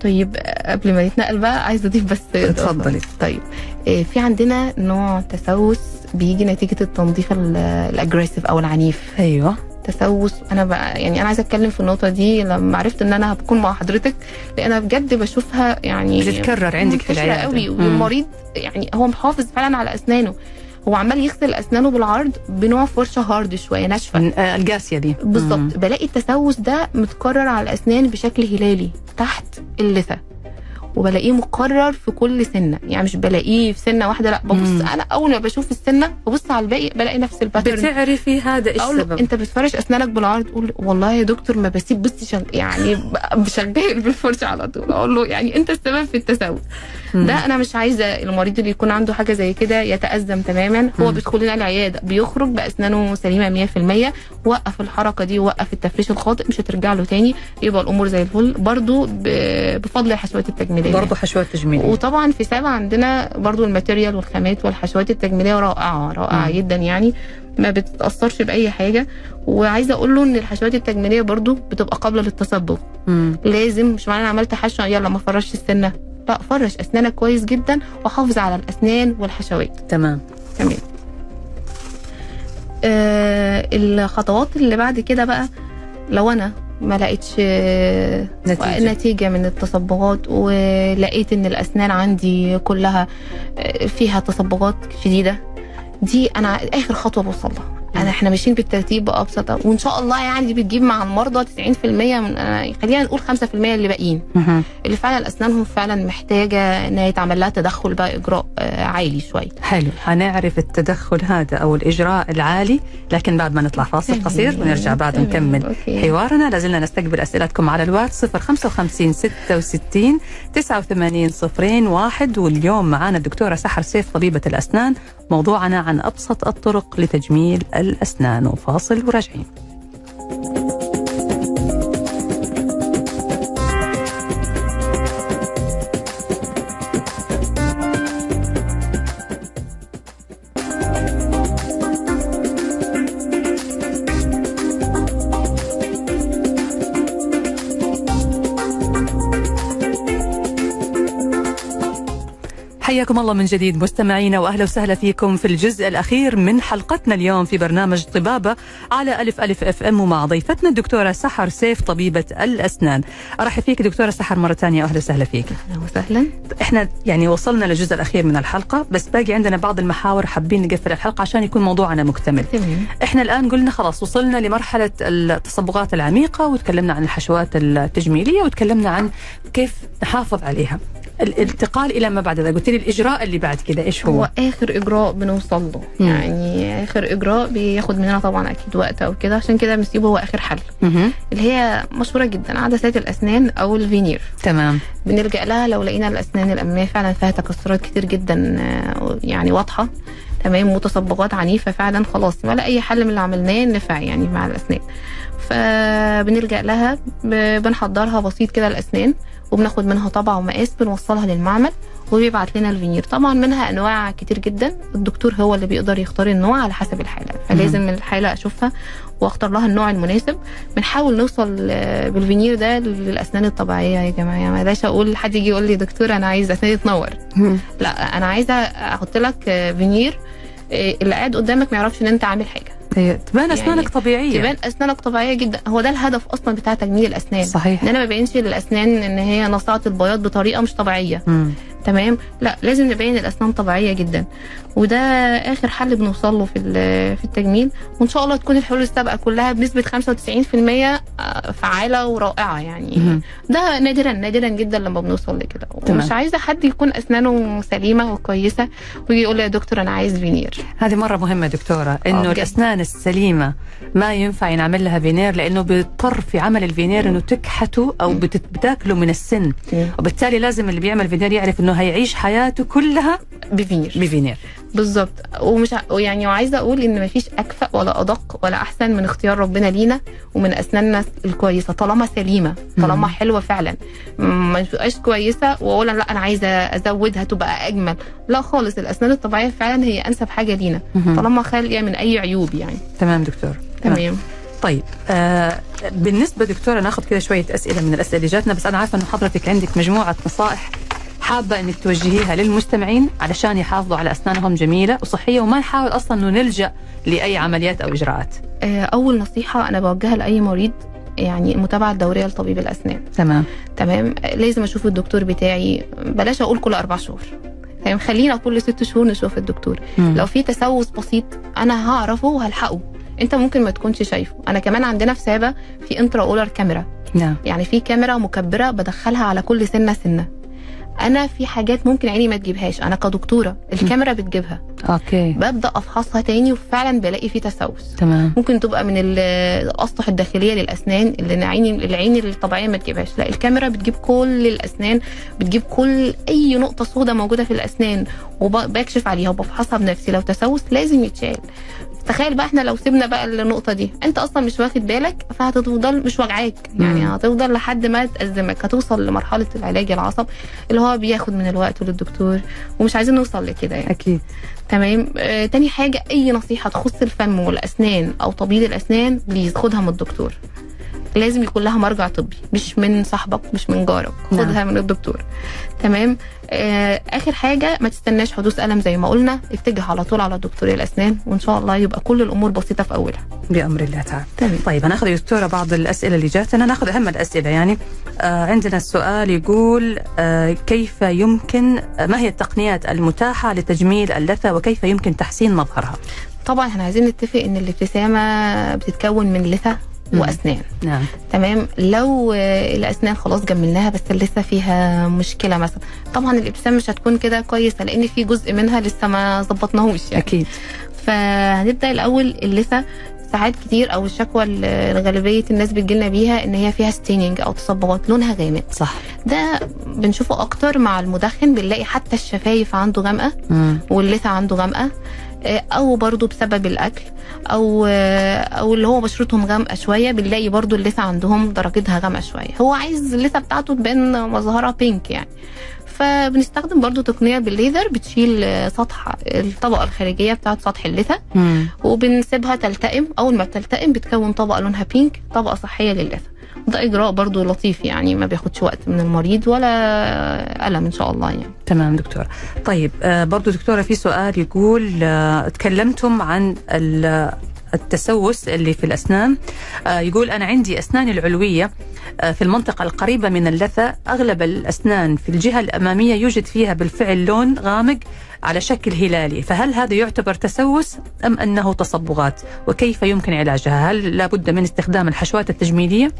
طيب قبل ما نتنقل بقى عايزه أضيف بس اتفضلي. طيب آه، في عندنا نوع تسوس بيجي نتيجة التنظيف ال- ال aggressive أو العنيف. أيوه. تسوس. أنا بقى يعني أنا عايزة أتكلم في النقطة دي لما عرفت إن أنا هكون مع حضرتك لأن بجد بشوفها يعني بتتكرر عندك في العيادة. قوي. والمريض يعني هو محافظ فعلا على أسنانه. هو عمال يغسل أسنانه بالعرض بنوع فرشة hard شوية ناشفة. من- آه، القاسيه دي. بالظبط. بلاقي التسوس ده متكرر على الأسنان بشكل هلالي تحت اللثة. وبلاقيه مكرر في كل سنة يعني مش بلاقيه في سنة واحدة لا ببص مم. أنا أول ما بشوف السنة ببص على الباقي بلاقي نفس ال pattern بتعرفي هذا إيش السبب أنت بتفرش أسنانك بالعرض يقول والله يا دكتور ما بسيب بصي. يعني بشغل بالفرشه على طول أقول له يعني أنت السبب في التسوس مم. ده أنا مش عايزة المريض اللي يكون عنده حاجة زي كده يتأزم تماما. هو. بيدخل لنا العيادة بيخرج بأسنانه سليمة 100% وقف الحركة دي وقف التفريش الخاطئ مش هترجع له تاني يبقى الأمور زي الفل. برضو ب... بفضل الحشوات التجميلية. برضه حشوات تجميلية. وطبعا في سابع عندنا برضو الماتيريال والخامات والحشوات التجميلية رائعة رائعة. جدا يعني. ما بتتاثرش بأي حاجة. وعايزة أقول له إن الحشوات التجميلية برضو بتبقى قابلة للتصبغ مم. لازم مش معنى أنا عملت حشوة يلا ما فرشش السنة. فرش أسنانك كويس جدا وحافظ على الأسنان والحشوات. تمام. تمام. آه الخطوات اللي بعد كده بقى لو أنا ما لقيتش آه، نتيجة. نتيجة من التصبغات ولقيت إن الأسنان عندي كلها آه، فيها تصبغات شديدة دي أنا آخر خطوة بوصل لها أنا إحنا ماشيين بالترتيب بأبسط وإن شاء الله يعني دي بتجيب مع المرضى 90% من خلينا نقول 5% اللي باقيين. اللي فعلا أسنانهم فعلا محتاجة إن يتعمل لها تدخل بقى إجراء آه، عالي شوية حلو هنعرف التدخل هذا أو الإجراء العالي لكن بعد ما نطلع فاصل. قصير ونرجع بعد. نكمل okay. حوارنا لازلنا نستقبل أسئلتكم على الواتس 055 66 89 صفرين واحد واليوم معانا الدكتورة سحر سيف طبيبة الأسنان موضوعنا عن أبسط الطرق لتجميل الأسنان وفاصل وراجعين حياكم الله من جديد مستمعينا وأهلا وسهلا فيكم في الجزء الأخير من حلقتنا اليوم في برنامج طبابة على ألف ألف أف أم ومع ضيفتنا الدكتورة سحر سيف طبيبة الأسنان. أرحب فيك دكتورة سحر مرة ثانية وأهلا وسهلا فيك. أهلا وسهلا إحنا يعني وصلنا للجزء الأخير من الحلقة بس باقي عندنا بعض المحاور حابين نقفل الحلقة عشان يكون موضوعنا مكتمل. تمام إحنا الآن قلنا خلاص وصلنا لمرحلة التصبغات العميقة وتكلمنا عن الحشوات التجميلية وتكلمنا عن كيف نحافظ عليها. الانتقال إلى ما بعد ذلك قلت لي الإجراء اللي بعد كده إيش هو؟ هو آخر إجراء بنوصل له مم. يعني آخر إجراء بياخد مننا طبعا أكيد وقت أو كده عشان كده بنسيبه هو آخر حل. اللي هي مشهورة جدا عدسات الأسنان أو الفينير تمام بنلجأ لها لو لقينا الأسنان الأمامية فعلا فيها تكسرات كتير جدا آه، يعني واضحة تمام وتصبغات عنيفة فعلا خلاص ولا أي حل من اللي عملناه نفع يعني مع الأسنان. فبنلجأ لها بنحضرها بسيط كده الأسنان وبناخد منها طبعة ومقاس بنوصلها للمعمل وبيبعت لنا الفينير. طبعا منها أنواع كتير جدا الدكتور هو اللي بيقدر يختار النوع على حسب الحالة. فلازم الحالة أشوفها وأختار لها النوع المناسب. بنحاول نوصل بالفينير ده للأسنان الطبيعية يا جماعة. يعني بلاش أقول حد يجي يقول لي دكتور أنا عايز اسناني تنور. لا أنا عايزة أحط لك فينير اللي قاعد قدامك ما يعرفش إن أنت عامل حاجة. تبان يعني اسنانك طبيعية. تبان أسنانك طبيعية جدا. هو ده الهدف أصلا بتاع تجميل الأسنان. صحيح. إن أنا ما بينش للأسنان إن هي نصعه البياض بطريقة مش طبيعية. مم. تمام؟ لا لازم نبين الأسنان طبيعية جدا. وده آخر حل بنوصل له في في التجميل. وإن شاء الله تكون الحلول السابقة كلها بنسبة 95% فعالة ورائعة يعني. ده نادرا نادرا جدا لما بنوصل لكده. ومش عايزة حد يكون أسنانه سليمة وكويسة ويجي يقول لي يا دكتور أنا عايز فينير. هذه مرة مهمة دكتورة إنه بجد. الأسنان السليمة ما ينفع ينعمل لها فينير لأنه بيضطر في عمل الفينير إنه تكحته أو بت- بتاكله من السن. وبالتالي لازم اللي بيعمل فينير يعرف إنه هيعيش حياته كلها ب veneer. ب veneer. بالظبط. ومش يعني وعايزة أقول إن مفيش أكفأ ولا أدق ولا أحسن من اختيار ربنا لينا ومن أسناننا الكويسة. طالما سليمة. طالما حلوة فعلا. ما تبقاش كويسة وأقول لأ أنا عايزة أزودها تبقى أجمل. لا خالص الأسنان الطبيعية فعلا هي أنسب حاجة لينا. طالما خالية من أي عيوب يعني. تمام دكتور. تمام. طيب آه بالنسبة دكتوره ناخذ كذا شوية أسئلة من الأسئلة اللي جاتنا بس أنا عارفة إنه حضرتك عندك مجموعة نصائح حابة إنك توجهيها للمستمعين علشان يحافظوا على أسنانهم جميلة وصحية وما نحاول أصلا إنه نلجأ لأي عمليات أو إجراءات. آه، أول نصيحة أنا بوجهها لأي مريض يعني المتابعه الدورية لطبيب الأسنان. تمام. تمام؟ لازم أشوف الدكتور بتاعي. بلاش أقول كل أربع شهور. تمام؟ خلينا كل ست شهور نشوف الدكتور. مم. لو في تسوس بسيط أنا هعرفه وهلحقه. أنت ممكن ما تكونش شايفه. أنا كمان عندنا في سابا في intra oral camera نعم. يعني في كاميرا مكبرة بدخلها على كل سنة سنة. أنا في حاجات ممكن عيني ما تجيبهاش أنا كدكتورة الكاميرا بتجيبها. okay. ببدأ أفحصها تاني وفعلا بلاقي في تسوس. تمام. ممكن تبقى من ال- الأسطح الداخلية للأسنان اللي العين العين الطبيعية ما تجيبهاش. لا الكاميرا بتجيب كل الأسنان بتجيب كل أي نقطة سوداء موجودة في الأسنان وبكشف عليها وبفحصها بنفسي. لو تسوس لازم يتشال. تخيل بقى إحنا لو سيبنا بقى النقطة دي. انت أصلا مش واخد بالك فهتفضل مش وجعاك. يعني. هتفضل لحد ما تأزمك. هتوصل لمرحلة العلاج العصب اللي هو بياخد من الوقت للدكتور ومش عايزين نوصل لكده يعني. أكيد. تمام؟ آه، تاني حاجة أي نصيحة تخص الفم والأسنان أو تبييض الأسنان بليز خدها من الدكتور. لازم يكون لها مرجع طبي مش من صاحبك مش من جارك. نعم. خدها من الدكتور. تمام؟ آه آخر حاجة ما تستناش حدوث ألم زي ما قلنا. اتجه على طول على دكتور الأسنان وإن شاء الله يبقى كل الأمور بسيطة في أولها. بأمر الله تعالى. تمام. طيب هناخذ يا دكتورة بعض الأسئلة اللي جاتنا ناخذ أهم الأسئلة يعني آه عندنا السؤال يقول آه كيف يمكن آه ما هي التقنيات المتاحة لتجميل اللثة وكيف يمكن تحسين مظهرها؟ طبعا إحنا عايزين نتفق إن الابتسامة بتتكون من لثة. وأسنان. نعم. تمام؟ لو الأسنان خلاص جملناها بس لسه فيها مشكلة مثلا. طبعا الابتسامه مش هتكون كده كويسة لأن في جزء منها لسه ما ظبطناهوش يعني. أكيد. فهنبدأ الأول اللثه ساعات كتير أو الشكوى اللي غالبيه الناس بتجيلنا بيها إن هي فيها staining أو تصبغات لونها غامق. صح. ده بنشوفه أكتر مع المدخن بنلاقي حتى الشفايف عنده غامقة. واللثة عنده غامقة. أو برضو بسبب الأكل أو آه، أو اللي هو بشرتهم غامقة شوية بنلاقي برضو اللثة عندهم درجتها غامقة شوية. هو عايز اللثة بتاعته تبان مظهرها بينك يعني. فبنستخدم برضو تقنية بالليزر بتشيل آه، سطح الطبقة الخارجية بتاعت سطح اللثة. وبنسيبها تلتئم. أول ما بتلتئم بتكون طبقة لونها بينك طبقة صحية للثه ده إجراء برضو لطيف يعني ما بياخدش وقت من المريض ولا ألم إن شاء الله يعني. تمام دكتورة. طيب آه برضو دكتورة في سؤال يقول آه تكلمتم عن ال- التسوس اللي في الأسنان. آه يقول أنا عندي أسناني العلوية في المنطقة القريبة من اللثة. أغلب الأسنان في الجهة الأمامية يوجد فيها بالفعل لون غامق على شكل هلالي. فهل هذا يعتبر تسوس أم أنه تصبغات؟ وكيف يمكن علاجها؟ هل لابد من استخدام الحشوات التجميلية؟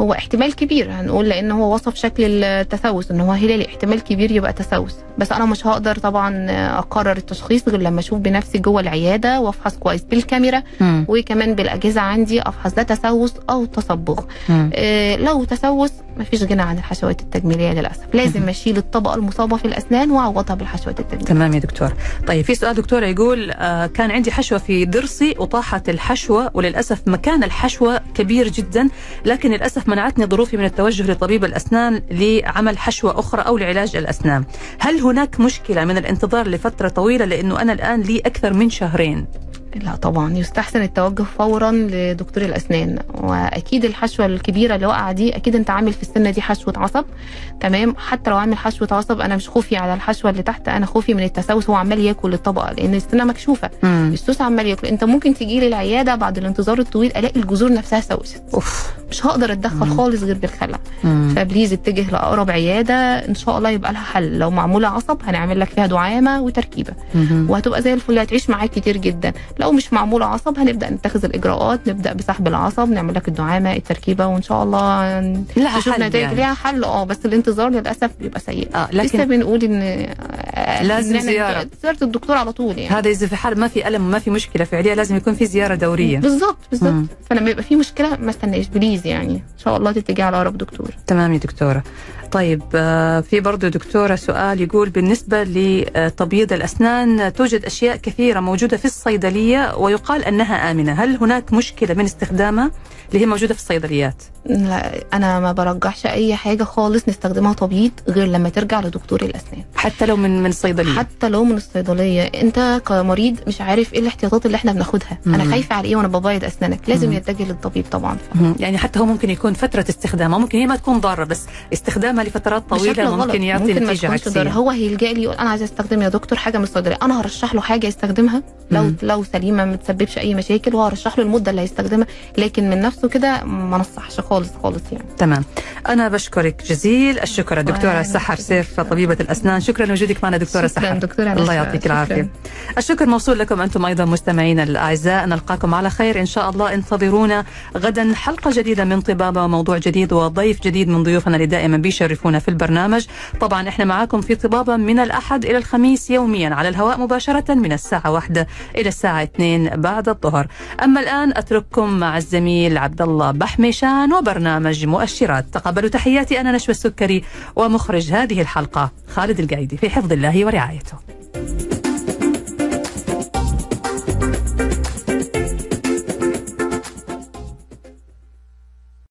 هو احتمال كبير هنقول لأن هو وصف شكل التسوس إن هو هلالي احتمال كبير يبقى تسوس. بس أنا مش هقدر طبعا أقرر التشخيص غير لما أشوف بنفسي جوه العيادة وأفحص كويس بالكاميرا مم. وكمان بالأجهزة عندي أفحص ده تسوس أو تصبغ. إيه لو تسوس مفيش غنى عن الحشوات التجميلية للأسف. لازم أشيل الطبقة المصابة في الأسنان وأعوضها بالحشوات التجميلية. تمام يا دكتور. طيب في سؤال دكتورة يقول آه كان عندي حشوة في ضرسي وطاحت الحشوة وللأسف مكان الحشوة كبير جدا لكن للأسف منعتني ظروفي من التوجه لطبيب الأسنان لعمل حشوة أخرى أو لعلاج الأسنان. هل هناك مشكلة من الانتظار لفترة طويلة؟ لأنه أنا الآن لي أكثر من شهرين. لا طبعا يستحسن التوجه فورا لدكتور الأسنان. وأكيد الحشوة الكبيرة اللي واقعه دي أكيد أنت عامل في السنة دي حشوة عصب. تمام؟ حتى لو عامل حشوة عصب أنا مش خوفي على الحشوة اللي تحت أنا خوفي من التسوس هو عمال ياكل الطبقة لأن السنة مكشوفة. مم. السوس عمال ياكل. أنت ممكن تجي لي العياده بعد الانتظار الطويل ألاقي الجذور نفسها سوست. أوف. مش هقدر أتدخل مم. خالص غير بالخلع. مم. فبليز اتجه لأقرب عيادة. إن شاء الله يبقى لها حل. لو معمولة عصب هنعمل لك فيها دعامة وتركيبة. مم. وهتبقى زي الفل هتعيش معاك كتير جدا. لو مش معموله عصب هنبدأ نتخذ الإجراءات نبدأ بسحب العصب نعمل لك الدعامة التركيبة وإن شاء الله نشوف نتائج يعني. ليها حل. آه بس الانتظار للأسف بيبقى سيء. آه لسه لكن بنقول إن آه، لازم زيارة. زياره الدكتور على طول يعني. هذا إذا في حال ما في ألم وما في مشكلة فعلية لازم يكون في زيارة دورية. بالظبط. بالظبط. فلما يبقى في مشكلة ما استناش بليز يعني. إن شاء الله تتجه على أقرب دكتور. تمام يا دكتورة. طيب آه، في برضو دكتورة سؤال يقول بالنسبة لتبييض الأسنان توجد أشياء كثيرة موجودة في الصيدلية ويقال أنها آمنة. هل هناك مشكلة من استخدامها اللي هي موجودة في الصيدليات؟ لا أنا ما برجحش أي حاجة خالص نستخدمها تبييض غير لما ترجع لدكتور الأسنان. حتى لو من من الصيدلية حتى لو من الصيدلية. أنت كمريض مش عارف إيه الاحتياطات اللي إحنا بناخدها. مم. أنا خايفة على إيه وأنا ببيض أسنانك؟ لازم مم. يتجه للطبيب طبعا. مهم. يعني حتى هو ممكن يكون فترة استخدامها. ممكن هي ما تكون ضارة بس استخدامها لفترات غلط. ممكن يعطي ممكن ضار. عكسية. هو هيلجأ لي يقول أنا عايز أستخدم يا دكتور حاجة من الصيدليه أنا هرشح له حاجة يستخدمها. لو مم. لو سليمة ما تسببش أي مشاكل وهرشح له المدة اللي هيستخدمها. لكن من نفسه كده ما نصحش خالص خالص يعني. تمام. أنا بشكرك جزيل. الشكر وأنا سحر. سيف طبيبة الأسنان. شكرا لوجودك معنا دكتورة شكرا سحر. دكتورة الله. يعطيك شكراً. العافية. الشكر موصول لكم أنتم أيضا مستمعينا الأعزاء. نلقاكم على خير إن شاء الله. انتظرونا غدا حلقة جديدة من طبابة وموضوع جديد وضيف جديد من ضيوفنا اللي دائما بيشرفونا في البرنامج. طبعا إحنا معاكم في طبابة من الأحد إلى الخميس يوميا على الهواء مباشرة من الساعة واحدة إلى الساعة اثنين بعد الظهر. أما الآن أترككم مع الزميل عبد الله بحميشان وبرنامج مؤشرات. تقبلوا تحياتي أنا نشوى السكري ومخرج هذه الحلقة خالد القايدي في حفظ الله ورعايته.